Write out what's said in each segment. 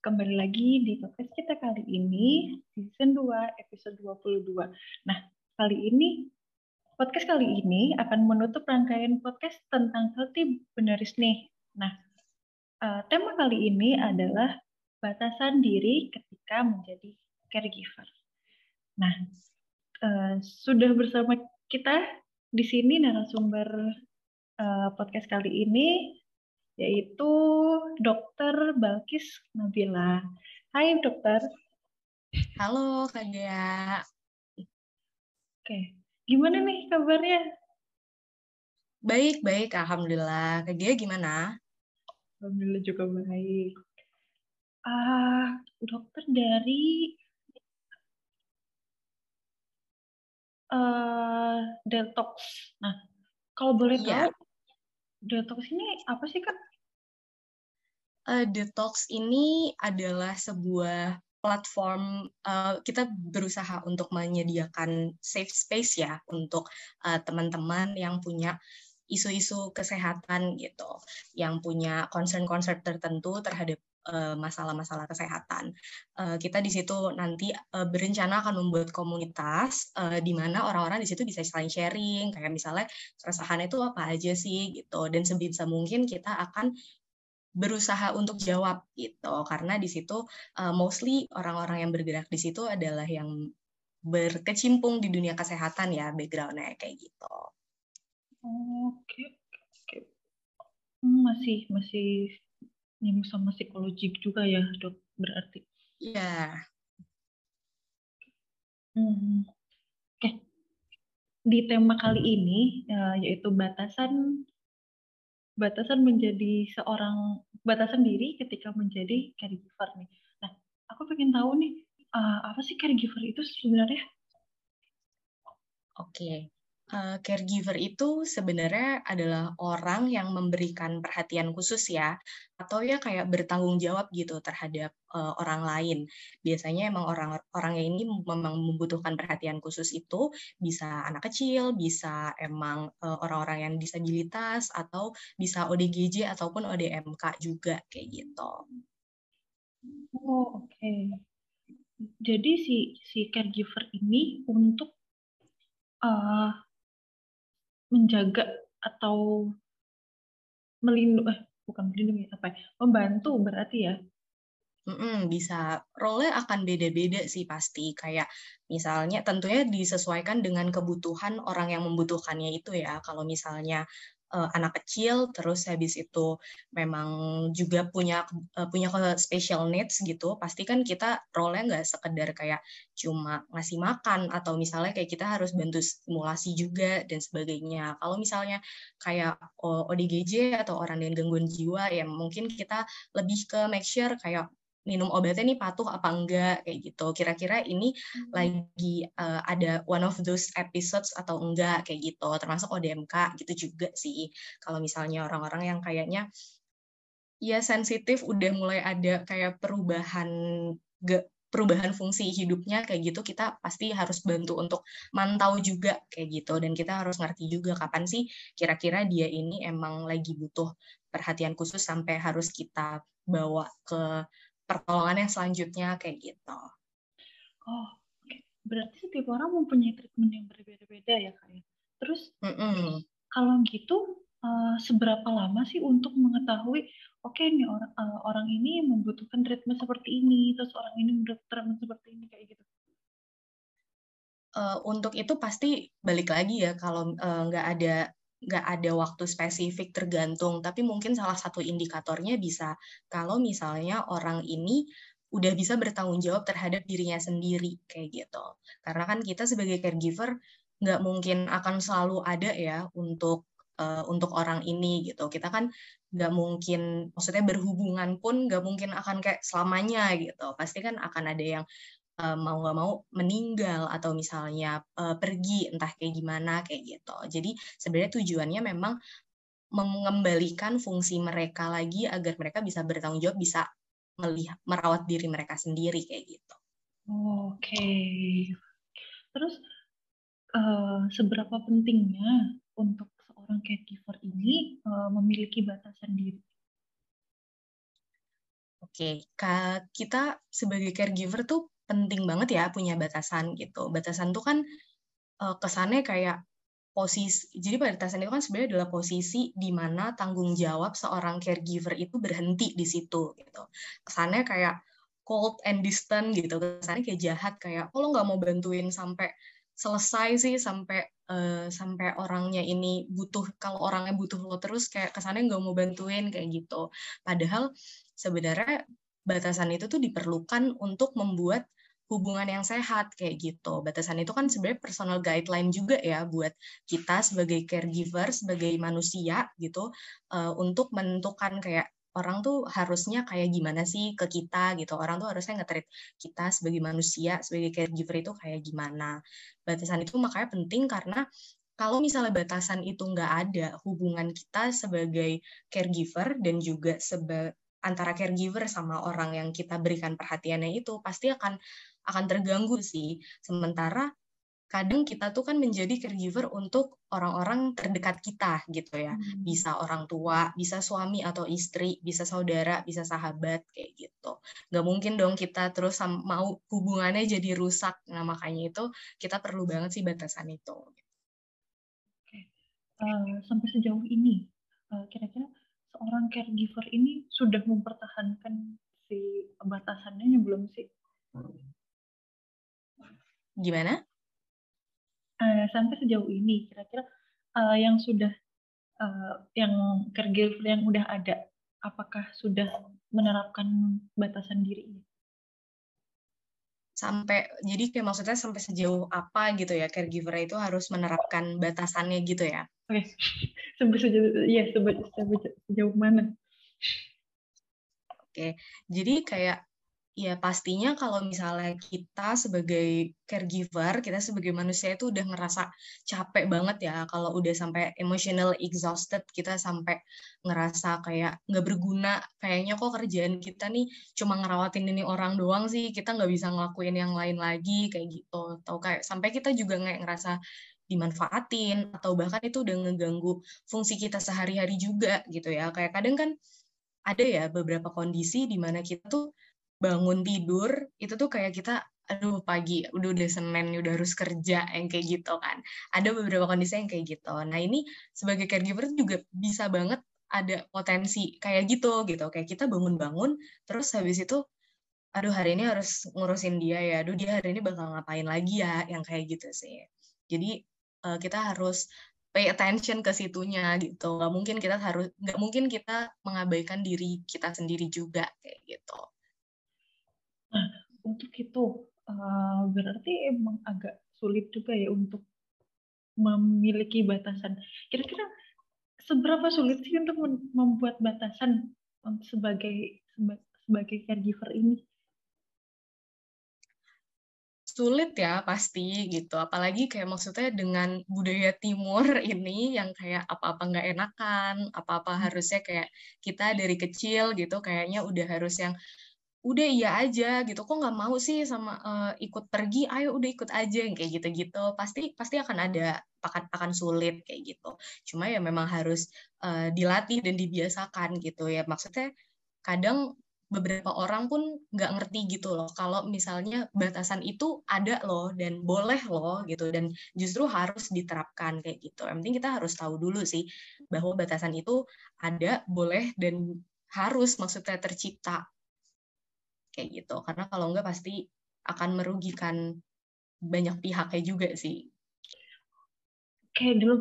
kembali lagi di podcast kita kali ini, season 2, episode 22. Nah, kali ini, podcast kali ini akan menutup rangkaian podcast tentang healthy benaris nih. Nah, uh, tema kali ini adalah batasan diri ketika menjadi caregiver. Nah, uh, sudah bersama kita di sini narasumber uh, podcast kali ini yaitu Dokter Balkis Nabila. Hai dokter. Halo Kak Gea. Oke, gimana nih kabarnya? Baik, baik. Alhamdulillah. Kak Gea gimana? Alhamdulillah juga baik. Ah, dokter dari uh, detox. Nah, kalau boleh iya. tahu, detox ini apa sih kak? Uh, Detox ini adalah sebuah platform uh, kita berusaha untuk menyediakan safe space ya untuk uh, teman-teman yang punya isu-isu kesehatan gitu, yang punya concern-concern tertentu terhadap masalah-masalah uh, kesehatan. Uh, kita di situ nanti uh, berencana akan membuat komunitas uh, di mana orang-orang di situ bisa saling sharing, kayak misalnya keresahan itu apa aja sih gitu, dan sebisa mungkin kita akan berusaha untuk jawab gitu karena di situ uh, mostly orang-orang yang bergerak di situ adalah yang berkecimpung di dunia kesehatan ya backgroundnya kayak gitu. Oke, oke. Hmm, masih masih nyambung sama psikologi juga ya dok berarti. Iya. Hmm. Oke. Di tema kali ini uh, yaitu batasan batasan menjadi seorang batasan diri ketika menjadi caregiver nih. Nah, aku pengen tahu nih uh, apa sih caregiver itu sebenarnya? Oke, uh, caregiver itu sebenarnya adalah orang yang memberikan perhatian khusus ya, atau ya kayak bertanggung jawab gitu terhadap uh, orang lain. Biasanya emang orang-orang ini memang membutuhkan perhatian khusus itu bisa anak kecil, bisa emang uh, orang-orang yang disabilitas atau bisa ODGJ ataupun ODMK juga kayak gitu. Oh oke. Okay. Jadi si si caregiver ini untuk uh, menjaga atau melindungi eh, bukan melindungi apa ya membantu berarti ya? Mm-mm, bisa. Role akan beda-beda sih pasti. Kayak misalnya tentunya disesuaikan dengan kebutuhan orang yang membutuhkannya itu ya. Kalau misalnya uh, anak kecil terus habis itu memang juga punya uh, punya special needs gitu pasti kan kita role-nya nggak sekedar kayak cuma ngasih makan atau misalnya kayak kita harus bantu stimulasi juga dan sebagainya. Kalau misalnya kayak ODGJ atau orang dengan gangguan jiwa ya mungkin kita lebih ke make sure kayak minum obatnya nih patuh apa enggak kayak gitu. Kira-kira ini hmm. lagi uh, ada one of those episodes atau enggak kayak gitu. Termasuk ODMK gitu juga sih. Kalau misalnya orang-orang yang kayaknya ya sensitif udah mulai ada kayak perubahan ge, perubahan fungsi hidupnya kayak gitu kita pasti harus bantu untuk mantau juga kayak gitu dan kita harus ngerti juga kapan sih kira-kira dia ini emang lagi butuh perhatian khusus sampai harus kita bawa ke pertolongan yang selanjutnya kayak gitu. Oh, berarti setiap orang mempunyai treatment yang berbeda-beda ya kak ya. Terus mm -mm. kalau gitu uh, seberapa lama sih untuk mengetahui oke okay, nih orang uh, orang ini membutuhkan treatment seperti ini, terus orang ini membutuhkan treatment seperti ini kayak gitu? Uh, untuk itu pasti balik lagi ya kalau nggak uh, ada nggak ada waktu spesifik tergantung, tapi mungkin salah satu indikatornya bisa kalau misalnya orang ini udah bisa bertanggung jawab terhadap dirinya sendiri kayak gitu. Karena kan kita sebagai caregiver nggak mungkin akan selalu ada ya untuk uh, untuk orang ini gitu. Kita kan nggak mungkin, maksudnya berhubungan pun nggak mungkin akan kayak selamanya gitu. Pasti kan akan ada yang uh, mau nggak mau meninggal atau misalnya uh, pergi entah kayak gimana kayak gitu. Jadi sebenarnya tujuannya memang mengembalikan fungsi mereka lagi agar mereka bisa bertanggung jawab, bisa melihat merawat diri mereka sendiri kayak gitu. Oke. Okay. Terus uh, seberapa pentingnya untuk seorang caregiver ini uh, memiliki batasan diri? Oke, okay. kita sebagai caregiver tuh penting banget ya punya batasan gitu. Batasan tuh kan uh, kesannya kayak posisi. Jadi batasan itu kan sebenarnya adalah posisi di mana tanggung jawab seorang caregiver itu berhenti di situ gitu. Kesannya kayak cold and distant gitu. Kesannya kayak jahat kayak oh lo nggak mau bantuin sampai selesai sih sampai uh, sampai orangnya ini butuh kalau orangnya butuh lo terus kayak kesannya nggak mau bantuin kayak gitu. Padahal sebenarnya batasan itu tuh diperlukan untuk membuat hubungan yang sehat kayak gitu. Batasan itu kan sebenarnya personal guideline juga ya buat kita sebagai caregiver, sebagai manusia gitu uh, untuk menentukan kayak orang tuh harusnya kayak gimana sih ke kita gitu. Orang tuh harusnya nge kita sebagai manusia, sebagai caregiver itu kayak gimana. Batasan itu makanya penting karena kalau misalnya batasan itu nggak ada hubungan kita sebagai caregiver dan juga seba antara caregiver sama orang yang kita berikan perhatiannya itu pasti akan akan terganggu sih. Sementara kadang kita tuh kan menjadi caregiver untuk orang-orang terdekat kita gitu ya. Hmm. Bisa orang tua, bisa suami atau istri, bisa saudara, bisa sahabat kayak gitu. Gak mungkin dong kita terus mau hubungannya jadi rusak. Nah makanya itu kita perlu banget sih batasan itu. Oke, uh, sampai sejauh ini uh, kira-kira seorang caregiver ini sudah mempertahankan si batasannya belum sih? Gimana? Uh, sampai sejauh ini kira-kira uh, yang sudah uh, yang caregiver yang udah ada apakah sudah menerapkan batasan dirinya? sampai jadi kayak maksudnya sampai sejauh apa gitu ya caregiver itu harus menerapkan batasannya gitu ya? Oke, okay. sampai sejauh ya sampai, sampai sejauh mana? Oke, okay. jadi kayak Ya pastinya kalau misalnya kita sebagai caregiver, kita sebagai manusia itu udah ngerasa capek banget ya kalau udah sampai emotional exhausted, kita sampai ngerasa kayak nggak berguna, kayaknya kok kerjaan kita nih cuma ngerawatin ini orang doang sih, kita nggak bisa ngelakuin yang lain lagi kayak gitu. Atau kayak sampai kita juga nggak ngerasa dimanfaatin atau bahkan itu udah ngeganggu fungsi kita sehari-hari juga gitu ya. Kayak kadang kan ada ya beberapa kondisi di mana kita tuh bangun tidur itu tuh kayak kita aduh pagi udah udah senin udah harus kerja yang kayak gitu kan. Ada beberapa kondisi yang kayak gitu. Nah ini sebagai caregiver juga bisa banget ada potensi kayak gitu gitu. Kayak kita bangun-bangun terus habis itu aduh hari ini harus ngurusin dia ya. Aduh dia hari ini bakal ngapain lagi ya yang kayak gitu sih. Jadi uh, kita harus pay attention ke situnya gitu. Nggak mungkin kita harus nggak mungkin kita mengabaikan diri kita sendiri juga kayak gitu Nah, untuk itu uh, berarti emang agak sulit juga ya untuk memiliki batasan. Kira-kira seberapa sulit sih untuk membuat batasan sebagai sebagai caregiver ini? sulit ya pasti gitu apalagi kayak maksudnya dengan budaya timur ini yang kayak apa-apa nggak enakan apa-apa hmm. harusnya kayak kita dari kecil gitu kayaknya udah harus yang udah iya aja gitu. Kok nggak mau sih sama uh, ikut pergi? Ayo udah ikut aja kayak gitu-gitu. Pasti pasti akan ada akan akan sulit kayak gitu. Cuma ya memang harus uh, dilatih dan dibiasakan gitu ya. Maksudnya kadang beberapa orang pun nggak ngerti gitu loh kalau misalnya batasan itu ada loh dan boleh loh gitu dan justru harus diterapkan kayak gitu. Yang penting kita harus tahu dulu sih bahwa batasan itu ada boleh dan harus maksudnya tercipta kayak gitu. Karena kalau enggak pasti akan merugikan banyak pihaknya juga sih. Kayak dalam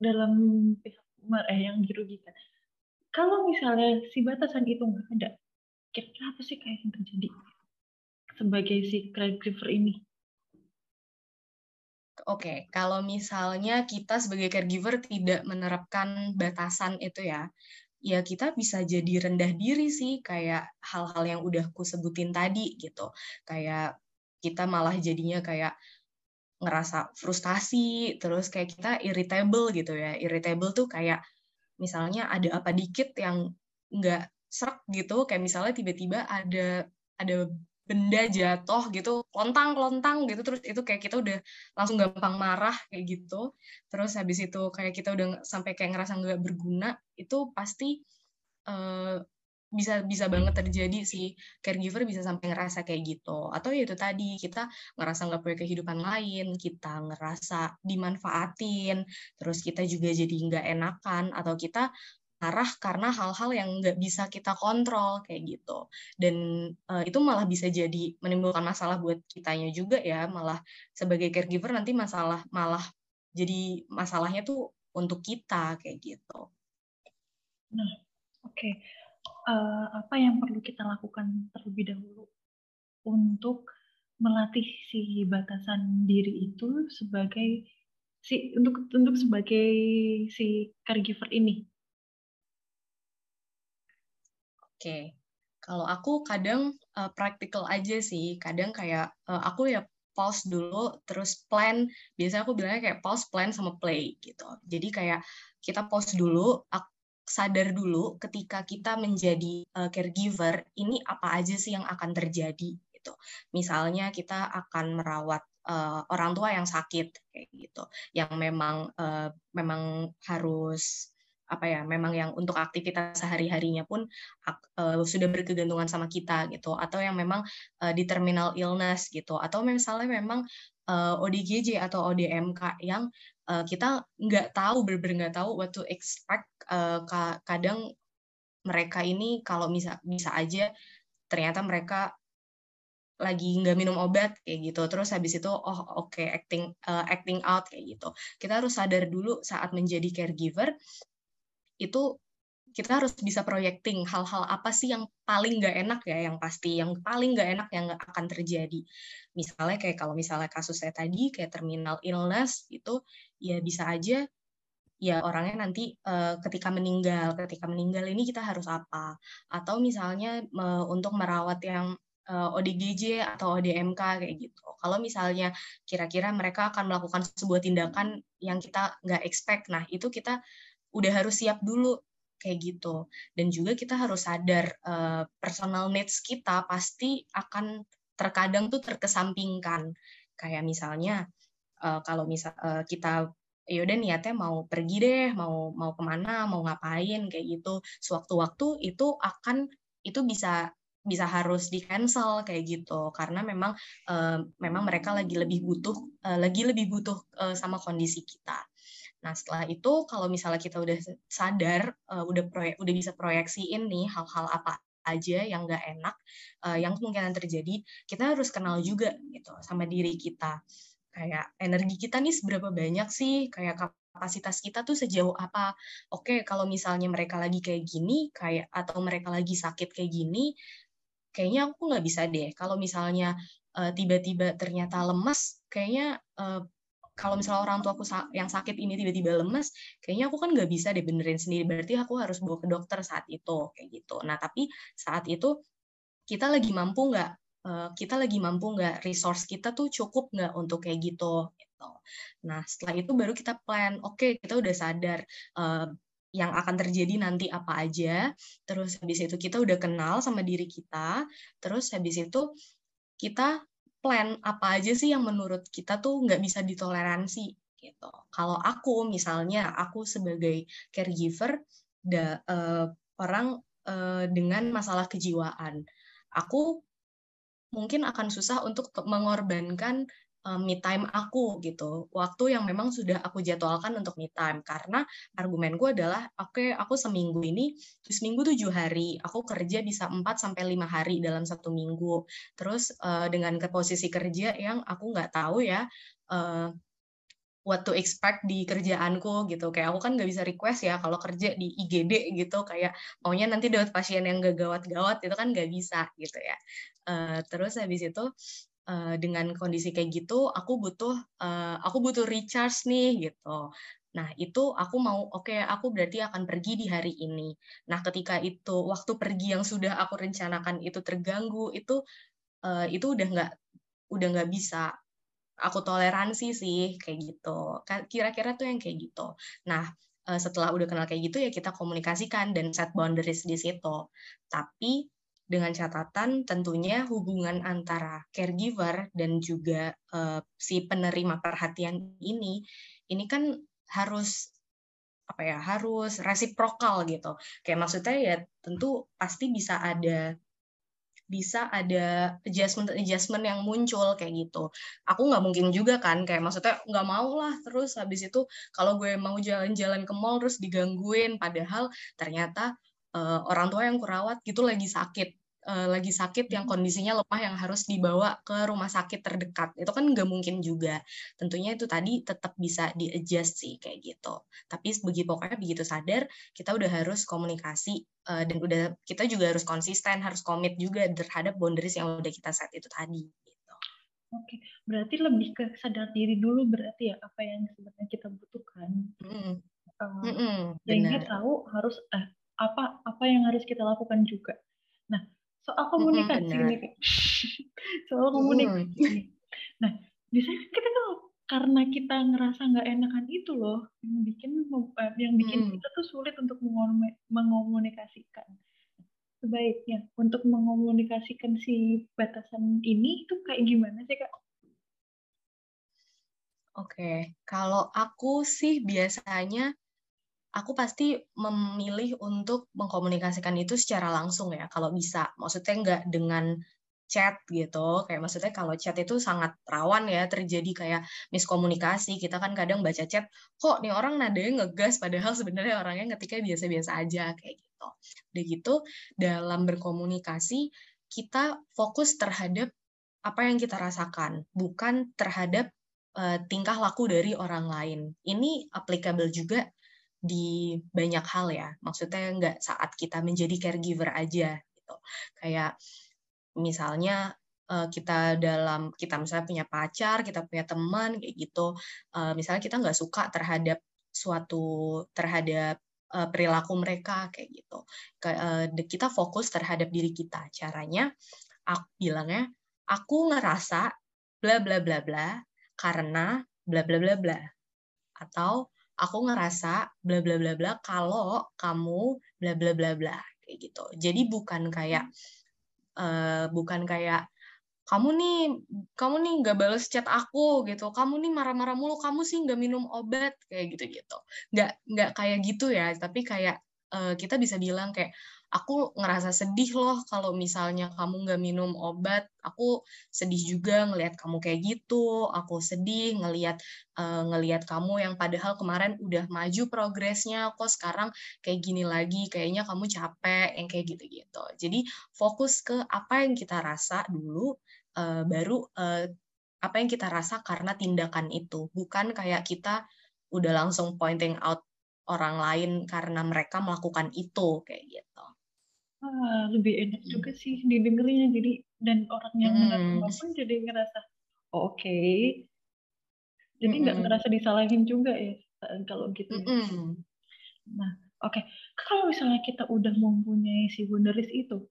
dalam pihak eh, yang dirugikan. Kalau misalnya si batasan itu nggak ada kira-kira apa sih kayak yang terjadi sebagai si caregiver ini? Oke, okay, kalau misalnya kita sebagai caregiver tidak menerapkan batasan itu ya, ya kita bisa jadi rendah diri sih kayak hal-hal yang udah ku sebutin tadi gitu. Kayak kita malah jadinya kayak ngerasa frustasi terus kayak kita irritable gitu ya. Irritable tuh kayak misalnya ada apa dikit yang nggak serak gitu. Kayak misalnya tiba-tiba ada ada benda jatuh gitu lontang lontang gitu terus itu kayak kita udah langsung gampang marah kayak gitu. Terus habis itu kayak kita udah sampai kayak ngerasa nggak berguna itu pasti uh, bisa bisa banget terjadi sih. Caregiver bisa sampai ngerasa kayak gitu. Atau ya itu tadi kita ngerasa nggak punya kehidupan lain kita ngerasa dimanfaatin terus kita juga jadi nggak enakan atau kita marah karena hal-hal yang nggak bisa kita kontrol kayak gitu dan uh, itu malah bisa jadi menimbulkan masalah buat kitanya juga ya malah sebagai caregiver nanti masalah malah jadi masalahnya tuh untuk kita kayak gitu. Nah, oke. Okay uh, apa yang perlu kita lakukan terlebih dahulu untuk melatih si batasan diri itu sebagai si untuk untuk sebagai si caregiver ini. Oke, kalau aku kadang uh, praktikal aja sih, kadang kayak uh, aku ya pause dulu, terus plan. Biasanya aku bilangnya kayak pause, plan, sama play gitu. Jadi kayak kita pause dulu, sadar dulu ketika kita menjadi uh, caregiver ini apa aja sih yang akan terjadi gitu. Misalnya kita akan merawat uh, orang tua yang sakit kayak gitu, yang memang uh, memang harus apa ya memang yang untuk aktivitas sehari-harinya pun uh, sudah berkegantungan sama kita gitu. Atau yang memang uh, di terminal illness gitu. Atau misalnya memang uh, ODGJ atau ODMK yang uh, kita nggak tahu benar-benar nggak tahu what to expect uh, kadang mereka ini kalau bisa bisa aja ternyata mereka lagi nggak minum obat kayak gitu. Terus habis itu oh oke okay, acting uh, acting out kayak gitu. Kita harus sadar dulu saat menjadi caregiver itu kita harus bisa projecting hal-hal apa sih yang paling nggak enak ya yang pasti yang paling nggak enak yang akan terjadi. Misalnya kayak kalau misalnya kasus saya tadi kayak terminal illness itu ya bisa aja ya orangnya nanti uh, ketika meninggal ketika meninggal ini kita harus apa? Atau misalnya uh, untuk merawat yang uh, eh, ODGJ atau ODMK kayak gitu. Kalau misalnya kira-kira mereka akan melakukan sebuah tindakan yang kita nggak expect nah itu kita udah harus siap dulu kayak gitu. Dan juga kita harus sadar uh, personal needs kita pasti akan terkadang tuh terkesampingkan. Kayak misalnya uh, kalau misal uh, kita yaudah niatnya mau pergi deh mau mau ke mana mau ngapain kayak gitu. Sewaktu-waktu itu akan itu bisa bisa harus di cancel kayak gitu. Karena memang uh, memang mereka lagi lebih butuh uh, lagi lebih butuh uh, sama kondisi kita Nah, setelah itu kalau misalnya kita udah sadar, uh, udah proyek, udah bisa proyeksiin nih hal-hal apa aja yang nggak enak, uh, yang kemungkinan terjadi, kita harus kenal juga gitu sama diri kita. Kayak energi kita nih seberapa banyak sih, kayak kapasitas kita tuh sejauh apa. Oke, kalau misalnya mereka lagi kayak gini, kayak atau mereka lagi sakit kayak gini, kayaknya aku nggak bisa deh. Kalau misalnya tiba-tiba uh, ternyata lemas, kayaknya uh, kalau misalnya orang tua aku yang sakit ini tiba-tiba lemes, kayaknya aku kan nggak bisa deh benerin sendiri. Berarti aku harus bawa ke dokter saat itu, kayak gitu. Nah, tapi saat itu kita lagi mampu nggak? Eh, kita lagi mampu nggak? Resource kita tuh cukup nggak untuk kayak gitu? gitu. Nah, setelah itu baru kita plan. Oke, okay, kita udah sadar uh, yang akan terjadi nanti apa aja. Terus habis itu kita udah kenal sama diri kita. Terus habis itu kita plan apa aja sih yang menurut kita tuh nggak bisa ditoleransi gitu. Kalau aku misalnya aku sebagai caregiver da, uh, orang uh, dengan masalah kejiwaan, aku mungkin akan susah untuk mengorbankan uh, me time aku gitu. Waktu yang memang sudah aku jadwalkan untuk me time. Karena argumenku adalah oke okay, aku seminggu ini seminggu tujuh hari, aku kerja bisa 4 sampai lima hari dalam satu minggu. Terus uh, dengan ke posisi kerja yang aku nggak tahu ya uh, what to expect di kerjaanku gitu. Kayak aku kan nggak bisa request ya kalau kerja di IGD gitu. Kayak maunya nanti dapat pasien yang gak gawat-gawat itu kan nggak bisa gitu ya. Uh, terus habis itu uh, dengan kondisi kayak gitu aku butuh uh, aku butuh recharge nih gitu Nah, itu aku mau, oke, okay, aku berarti akan pergi di hari ini. Nah, ketika itu waktu pergi yang sudah aku rencanakan itu terganggu, itu uh, itu udah nggak udah nggak bisa aku toleransi sih kayak gitu. Kira-kira tuh yang kayak gitu. Nah, setelah udah kenal kayak gitu ya kita komunikasikan dan set boundaries di situ. Tapi dengan catatan tentunya hubungan antara caregiver dan juga uh, si penerima perhatian ini ini kan harus apa ya harus resiprokal gitu kayak maksudnya ya tentu pasti bisa ada bisa ada adjustment adjustment yang muncul kayak gitu. Aku nggak mungkin juga kan kayak maksudnya nggak mau lah terus habis itu kalau gue mau jalan-jalan ke mall terus digangguin padahal ternyata uh, orang tua yang kurawat gitu lagi sakit uh, lagi sakit yang hmm. kondisinya lemah yang harus dibawa ke rumah sakit terdekat itu kan nggak mungkin juga tentunya itu tadi tetap bisa di adjust sih kayak gitu tapi begitu pokoknya begitu sadar kita udah harus komunikasi uh, dan udah kita juga harus konsisten harus komit juga terhadap boundaries yang udah kita set itu tadi gitu. Oke, berarti lebih ke sadar diri dulu berarti ya apa yang sebenarnya kita butuhkan. Mm. Uh, mm -mm, sehingga tahu harus eh, apa apa yang harus kita lakukan juga. Nah, soal komunikasi mm -hmm, nih soal komunikasi mm. nah biasanya kita tuh karena kita ngerasa nggak enakan itu loh yang bikin eh, yang bikin mm. kita tuh sulit untuk mengomunikasikan sebaiknya untuk mengomunikasikan si batasan ini itu kayak gimana sih kak? Oke, kalau aku sih biasanya aku pasti memilih untuk mengkomunikasikan itu secara langsung ya kalau bisa. Maksudnya nggak dengan chat gitu. Kayak maksudnya kalau chat itu sangat rawan ya terjadi kayak miskomunikasi. Kita kan kadang baca chat kok nih orang nadanya ngegas? Padahal sebenarnya orangnya ngetiknya biasa-biasa aja kayak gitu. Udah gitu dalam berkomunikasi kita fokus terhadap apa yang kita rasakan bukan terhadap uh, tingkah laku dari orang lain. Ini applicable juga di banyak hal ya. Maksudnya nggak saat kita menjadi caregiver aja gitu. Kayak misalnya uh, kita dalam kita misalnya punya pacar, kita punya teman kayak gitu. Uh, misalnya kita nggak suka terhadap suatu terhadap uh, perilaku mereka kayak gitu. Kita fokus terhadap diri kita. Caranya aku bilangnya aku ngerasa bla bla bla bla karena bla bla bla bla atau aku ngerasa bla bla bla bla kalau kamu bla bla bla bla kayak gitu. Jadi bukan kayak uh, bukan kayak kamu nih kamu nih nggak balas chat aku gitu. Kamu nih marah-marah mulu kamu sih nggak minum obat kayak gitu gitu nggak nggak kayak gitu ya tapi kayak uh, kita bisa bilang kayak aku ngerasa sedih loh kalau misalnya kamu nggak minum obat. Aku sedih juga ngelihat kamu kayak gitu. Aku sedih ngelihat uh, ngelihat kamu yang padahal kemarin udah maju progresnya kok sekarang kayak gini lagi kayaknya kamu capek yang kayak gitu-gitu. Jadi fokus ke apa yang kita rasa dulu uh, baru uh, apa yang kita rasa karena tindakan itu. Bukan kayak kita udah langsung pointing out orang lain karena mereka melakukan itu kayak gitu. Ah, lebih enak hmm. juga sih didengarnya jadi dan orang yang hmm. menerima pun jadi ngerasa oh, oke. Okay. Jadi nggak hmm. ngerasa disalahin juga ya kalau gitu. Ya. Hmm. Nah, oke. Okay. Kalau misalnya kita udah mempunyai si boundaries itu,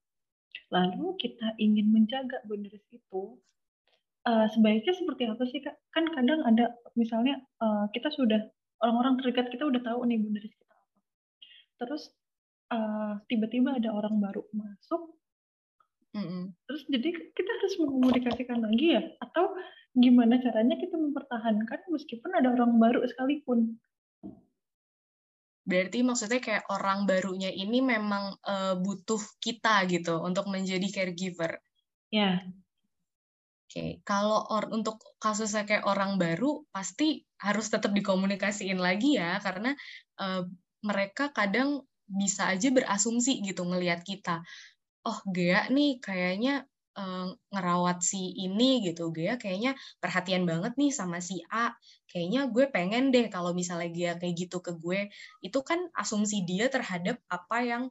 lalu kita ingin menjaga boundaries itu, uh, sebaiknya seperti apa sih kak? Kan kadang ada misalnya uh, kita sudah orang-orang terdekat kita udah tahu nih boundaries kita apa. Terus tiba tiba-tiba ada orang baru masuk, mm-hmm. terus jadi kita harus mengomunikasikan lagi ya? Atau gimana caranya kita mempertahankan meskipun ada orang baru sekalipun? Berarti maksudnya kayak orang barunya ini memang uh, butuh kita gitu untuk menjadi caregiver. Ya. Oke, okay. kalau or, untuk kasusnya kayak orang baru pasti harus tetap dikomunikasiin lagi ya karena uh, mereka kadang bisa aja berasumsi gitu ngelihat kita. Oh, Gea nih kayaknya uh, ngerawat si ini gitu. Gea kayaknya perhatian banget nih sama si A. Kayaknya gue pengen deh kalau misalnya Gea kayak gitu ke gue. Itu kan asumsi dia terhadap apa yang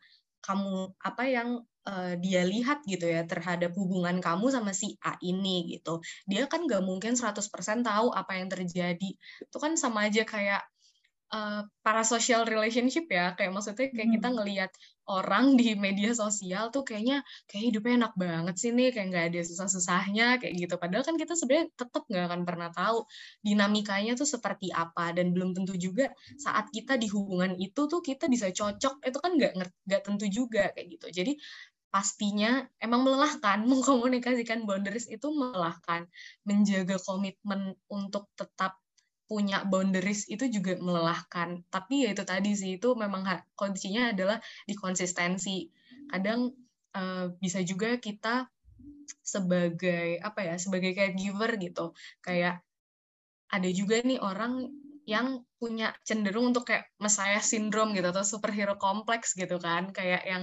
kamu apa yang uh, dia lihat gitu ya terhadap hubungan kamu sama si A ini gitu. Dia kan gak mungkin 100% tahu apa yang terjadi. Itu kan sama aja kayak uh, para social relationship ya. Kayak maksudnya kayak hmm. kita ngelihat orang di media sosial tuh kayaknya kayak hidupnya enak banget sih nih kayak nggak ada susah-susahnya kayak gitu. Padahal kan kita sebenarnya tetap nggak akan pernah tahu dinamikanya tuh seperti apa. Dan belum tentu juga saat kita di hubungan itu tuh kita bisa cocok. Itu kan nggak nggak tentu juga kayak gitu. Jadi pastinya emang melelahkan mengkomunikasikan boundaries itu melelahkan. Menjaga komitmen untuk tetap punya boundaries itu juga melelahkan. Tapi ya itu tadi sih itu memang kuncinya adalah di konsistensi. Kadang uh, bisa juga kita sebagai apa ya sebagai caregiver gitu kayak ada juga nih orang yang punya cenderung untuk kayak messiah syndrome gitu atau superhero kompleks gitu kan kayak yang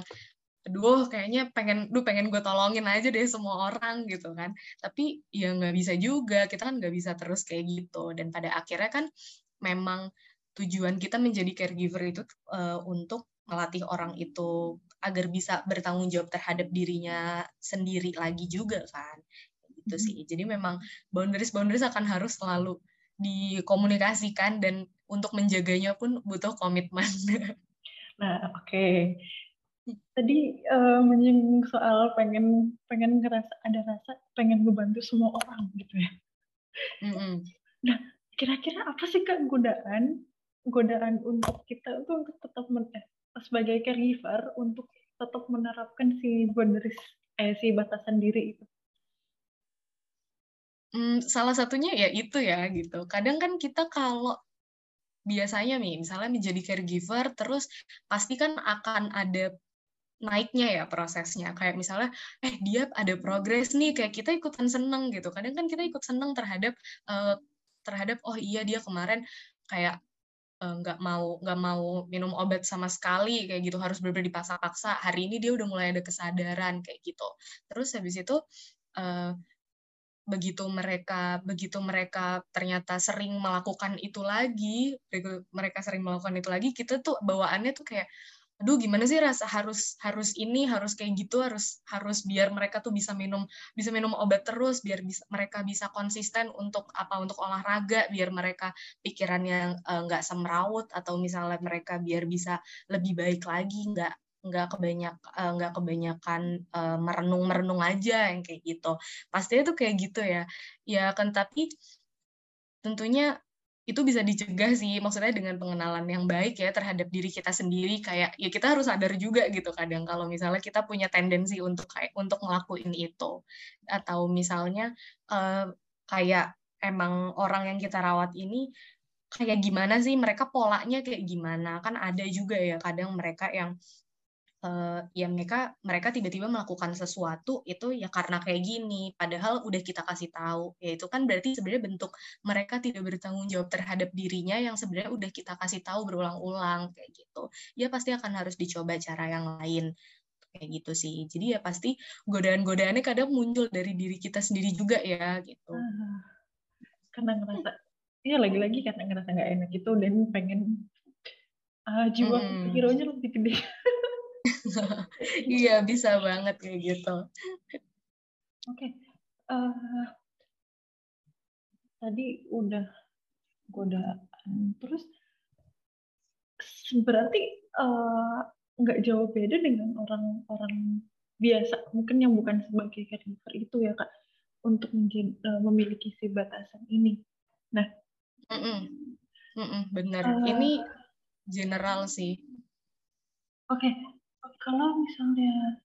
aduh kayaknya pengen duh pengen gue tolongin aja deh semua orang gitu kan. Tapi ya nggak bisa juga kita kan nggak bisa terus kayak gitu. Dan pada akhirnya kan memang tujuan kita menjadi caregiver itu uh, untuk melatih orang itu agar bisa bertanggung jawab terhadap dirinya sendiri lagi juga kan. Gitu sih. Jadi memang boundaries boundaries akan harus selalu dikomunikasikan dan untuk menjaganya pun butuh komitmen. Nah oke. okay tadi uh, menyinggung soal pengen pengen ngerasa ada rasa pengen ngebantu semua orang gitu ya. Mm-hmm. Nah, kira-kira apa sih kak godaan godaan untuk kita itu untuk tetap men eh, sebagai caregiver untuk tetap menerapkan si boundaries eh si batasan diri itu? Hmm, salah satunya ya itu ya gitu. Kadang kan kita kalau biasanya nih misalnya menjadi caregiver terus pasti kan akan ada naiknya ya prosesnya. Kayak misalnya eh dia ada progres nih kayak kita ikutan seneng gitu. Kadang kan kita ikut seneng terhadap uh, terhadap oh iya dia kemarin kayak eh, nggak uh, mau nggak mau minum obat sama sekali kayak gitu. Harus benar-benar dipaksa-paksa. Hari ini dia udah mulai ada kesadaran kayak gitu. Terus habis itu uh, begitu mereka begitu mereka ternyata sering melakukan itu lagi mereka sering melakukan itu lagi kita tuh bawaannya tuh kayak aduh gimana sih rasa harus harus ini harus kayak gitu harus harus biar mereka tuh bisa minum bisa minum obat terus biar bisa mereka bisa konsisten untuk apa untuk olahraga biar mereka pikirannya eh, nggak uh, semrawut atau misalnya mereka biar bisa lebih baik lagi nggak nggak kebanyak uh, nggak kebanyakan uh, merenung merenung aja yang kayak gitu. Pastinya tuh kayak gitu ya. Ya kan tapi tentunya itu bisa dicegah sih maksudnya dengan pengenalan yang baik ya terhadap diri kita sendiri kayak ya kita harus sadar juga gitu kadang kalau misalnya kita punya tendensi untuk kayak untuk ngelakuin itu. Atau misalnya uh, kayak emang orang yang kita rawat ini kayak gimana sih mereka polanya kayak gimana? Kan ada juga ya kadang mereka yang uh, ya mereka mereka tiba-tiba melakukan sesuatu itu ya karena kayak gini. Padahal udah kita kasih tahu. Ya itu kan berarti sebenarnya bentuk mereka tidak bertanggung jawab terhadap dirinya yang sebenarnya udah kita kasih tahu berulang-ulang kayak gitu. Ya pasti akan harus dicoba cara yang lain kayak gitu sih. Jadi ya pasti godaan-godaannya kadang muncul dari diri kita sendiri juga ya gitu. Uh, karena ngerasa ya lagi-lagi karena ngerasa nggak enak itu dan pengen uh, jiwa hmm. hero nya lebih gede iya bisa banget kayak gitu oke okay. uh, eh, tadi udah godaan terus berarti eh, nggak uh, jauh beda dengan orang-orang biasa mungkin yang bukan sebagai caregiver itu ya kak untuk menjadi, uh, memiliki si batasan ini nah mm -mm. Mm -mm, benar uh, ini general sih oke okay kalau misalnya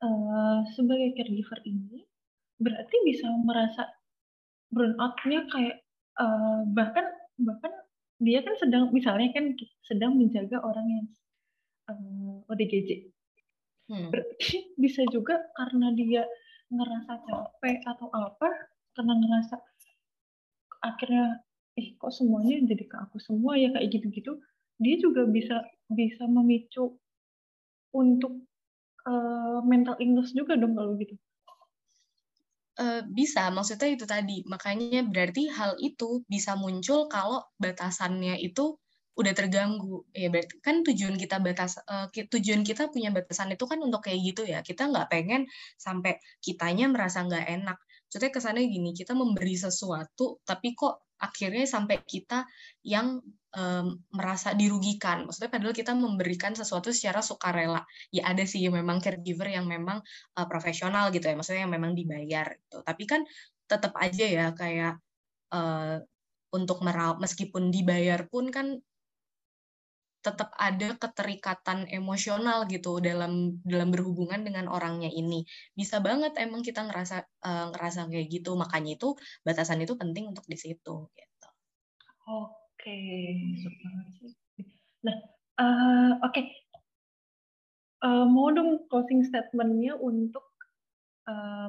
uh, sebagai caregiver ini berarti bisa merasa burnout-nya kayak uh, bahkan bahkan dia kan sedang misalnya kan sedang menjaga orang yang uh, eh, ODGJ. Hmm. Berarti bisa juga karena dia ngerasa capek atau apa karena ngerasa akhirnya eh kok semuanya jadi ke aku semua ya kayak gitu-gitu dia juga bisa bisa memicu untuk uh, mental illness juga dong kalau gitu? Uh, bisa, maksudnya itu tadi. Makanya berarti hal itu bisa muncul kalau batasannya itu udah terganggu. Ya berarti kan tujuan kita batas uh, tujuan kita punya batasan itu kan untuk kayak gitu ya. Kita nggak pengen sampai kitanya merasa nggak enak. Maksudnya kesannya gini, kita memberi sesuatu tapi kok akhirnya sampai kita yang um, merasa dirugikan. Maksudnya padahal kita memberikan sesuatu secara sukarela. Ya ada sih memang caregiver yang memang uh, profesional gitu ya, maksudnya yang memang dibayar gitu. Tapi kan tetap aja ya kayak uh, untuk merawat meskipun dibayar pun kan tetap ada keterikatan emosional gitu dalam dalam berhubungan dengan orangnya ini bisa banget emang kita ngerasa uh, ngerasa kayak gitu makanya itu batasan itu penting untuk di situ gitu Oke, Nah, uh, oke. Okay. Uh, mau dong closing statementnya untuk uh,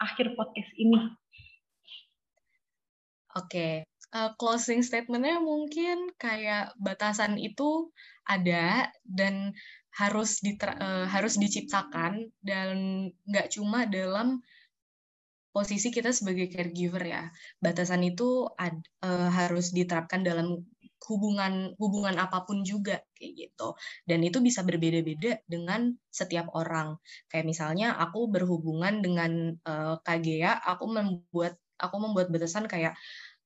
akhir podcast ini. Oke, okay. Uh, closing statementnya mungkin kayak batasan itu ada dan harus diter, uh, harus diciptakan dan nggak cuma dalam posisi kita sebagai caregiver ya. Batasan itu ad, uh, harus diterapkan dalam hubungan hubungan apa pun juga kayak gitu. Dan itu bisa berbeda-beda dengan setiap orang. Kayak misalnya aku berhubungan dengan uh, KGA, aku membuat aku membuat batasan kayak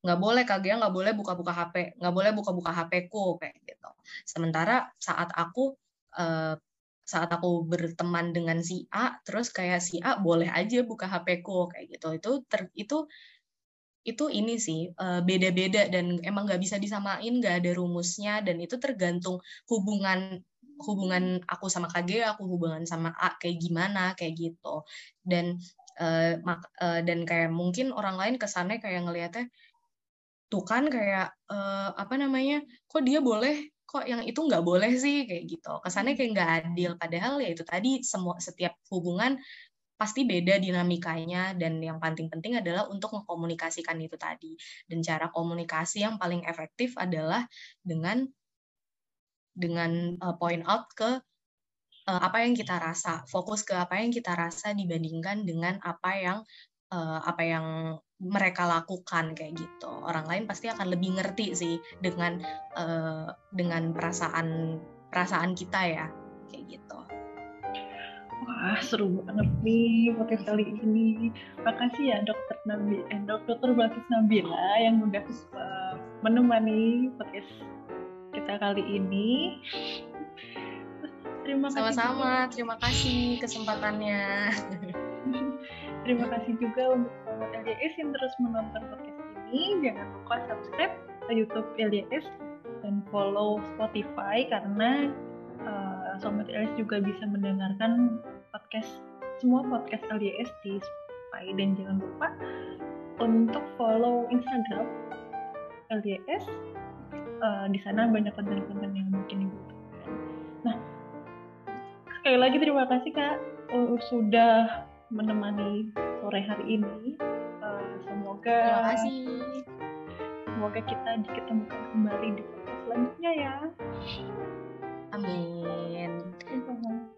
nggak boleh KGA nggak boleh buka-buka HP, nggak boleh buka-buka HP-ku kayak gitu. Sementara saat aku uh, saat aku berteman dengan si A terus kayak si A boleh aja buka HP ku kayak gitu. Itu ter, itu itu ini sih eh, beda-beda dan emang nggak bisa disamain nggak ada rumusnya dan itu tergantung hubungan hubungan aku sama KG aku hubungan sama A kayak gimana kayak gitu. Dan uh, dan kayak mungkin orang lain kesannya kayak ngelihatnya tuh kan kayak uh, apa namanya kok dia boleh kok yang itu nggak boleh sih kayak gitu. Kesannya kayak nggak adil. Padahal ya itu tadi semua setiap hubungan pasti beda dinamikanya. Dan yang paling penting adalah untuk mengkomunikasikan itu tadi. Dan cara komunikasi yang paling efektif adalah dengan dengan uh, point out ke uh, apa yang kita rasa. Fokus ke apa yang kita rasa dibandingkan dengan apa yang uh, apa yang mereka lakukan kayak gitu. Orang lain pasti akan lebih ngerti sih dengan uh, dengan perasaan perasaan kita ya kayak gitu. Wah seru banget nih podcast kali ini. Makasih ya Dokter Nabi, eh, Dokter Balkis Nabila yang udah uh, menemani podcast kita kali ini. Terima kasih. Sama-sama, terima kasih kesempatannya. terima kasih juga untuk LDS yang terus menonton podcast ini. Jangan lupa subscribe ke YouTube LDS dan follow Spotify karena uh, sobat LDS juga bisa mendengarkan podcast semua podcast LDS di Spotify dan jangan lupa untuk follow Instagram LDS. Uh, di sana banyak konten-konten yang mungkin dibutuhkan. Nah, sekali lagi terima kasih kak uh, sudah menemani sore hari ini. Uh, semoga Terima kasih. Semoga kita diketemukan kembali di podcast selanjutnya ya. Amin.